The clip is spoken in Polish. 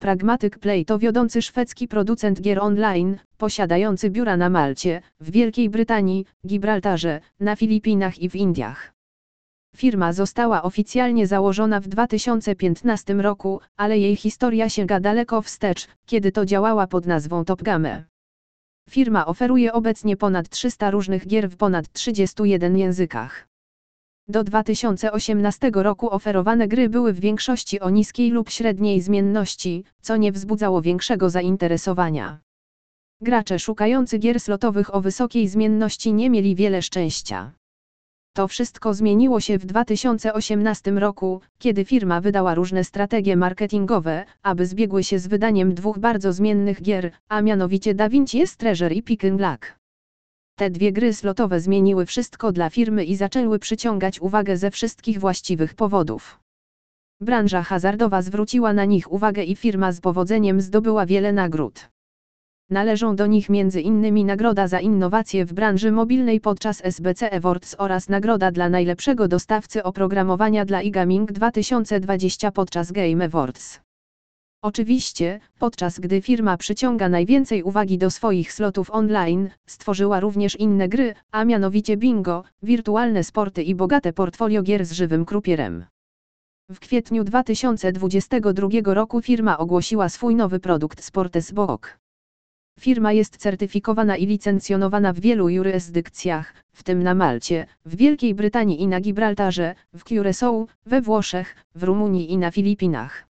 Pragmatic Play to wiodący szwedzki producent gier online, posiadający biura na Malcie, w Wielkiej Brytanii, Gibraltarze, na Filipinach i w Indiach. Firma została oficjalnie założona w 2015 roku, ale jej historia sięga daleko wstecz, kiedy to działała pod nazwą Topgame. Firma oferuje obecnie ponad 300 różnych gier w ponad 31 językach. Do 2018 roku oferowane gry były w większości o niskiej lub średniej zmienności, co nie wzbudzało większego zainteresowania. Gracze szukający gier slotowych o wysokiej zmienności nie mieli wiele szczęścia. To wszystko zmieniło się w 2018 roku, kiedy firma wydała różne strategie marketingowe, aby zbiegły się z wydaniem dwóch bardzo zmiennych gier, a mianowicie DaVinci Treasure i Picking Luck. Te dwie gry slotowe zmieniły wszystko dla firmy i zaczęły przyciągać uwagę ze wszystkich właściwych powodów. Branża hazardowa zwróciła na nich uwagę i firma z powodzeniem zdobyła wiele nagród. Należą do nich m.in. nagroda za innowacje w branży mobilnej podczas SBC Awards oraz nagroda dla najlepszego dostawcy oprogramowania dla eGaming 2020 podczas Game Awards. Oczywiście, podczas gdy firma przyciąga najwięcej uwagi do swoich slotów online, stworzyła również inne gry, a mianowicie bingo, wirtualne sporty i bogate portfolio gier z żywym krupierem. W kwietniu 2022 roku firma ogłosiła swój nowy produkt Sportes Book. Firma jest certyfikowana i licencjonowana w wielu jurysdykcjach, w tym na Malcie, w Wielkiej Brytanii i na Gibraltarze, w Curaçao, we Włoszech, w Rumunii i na Filipinach.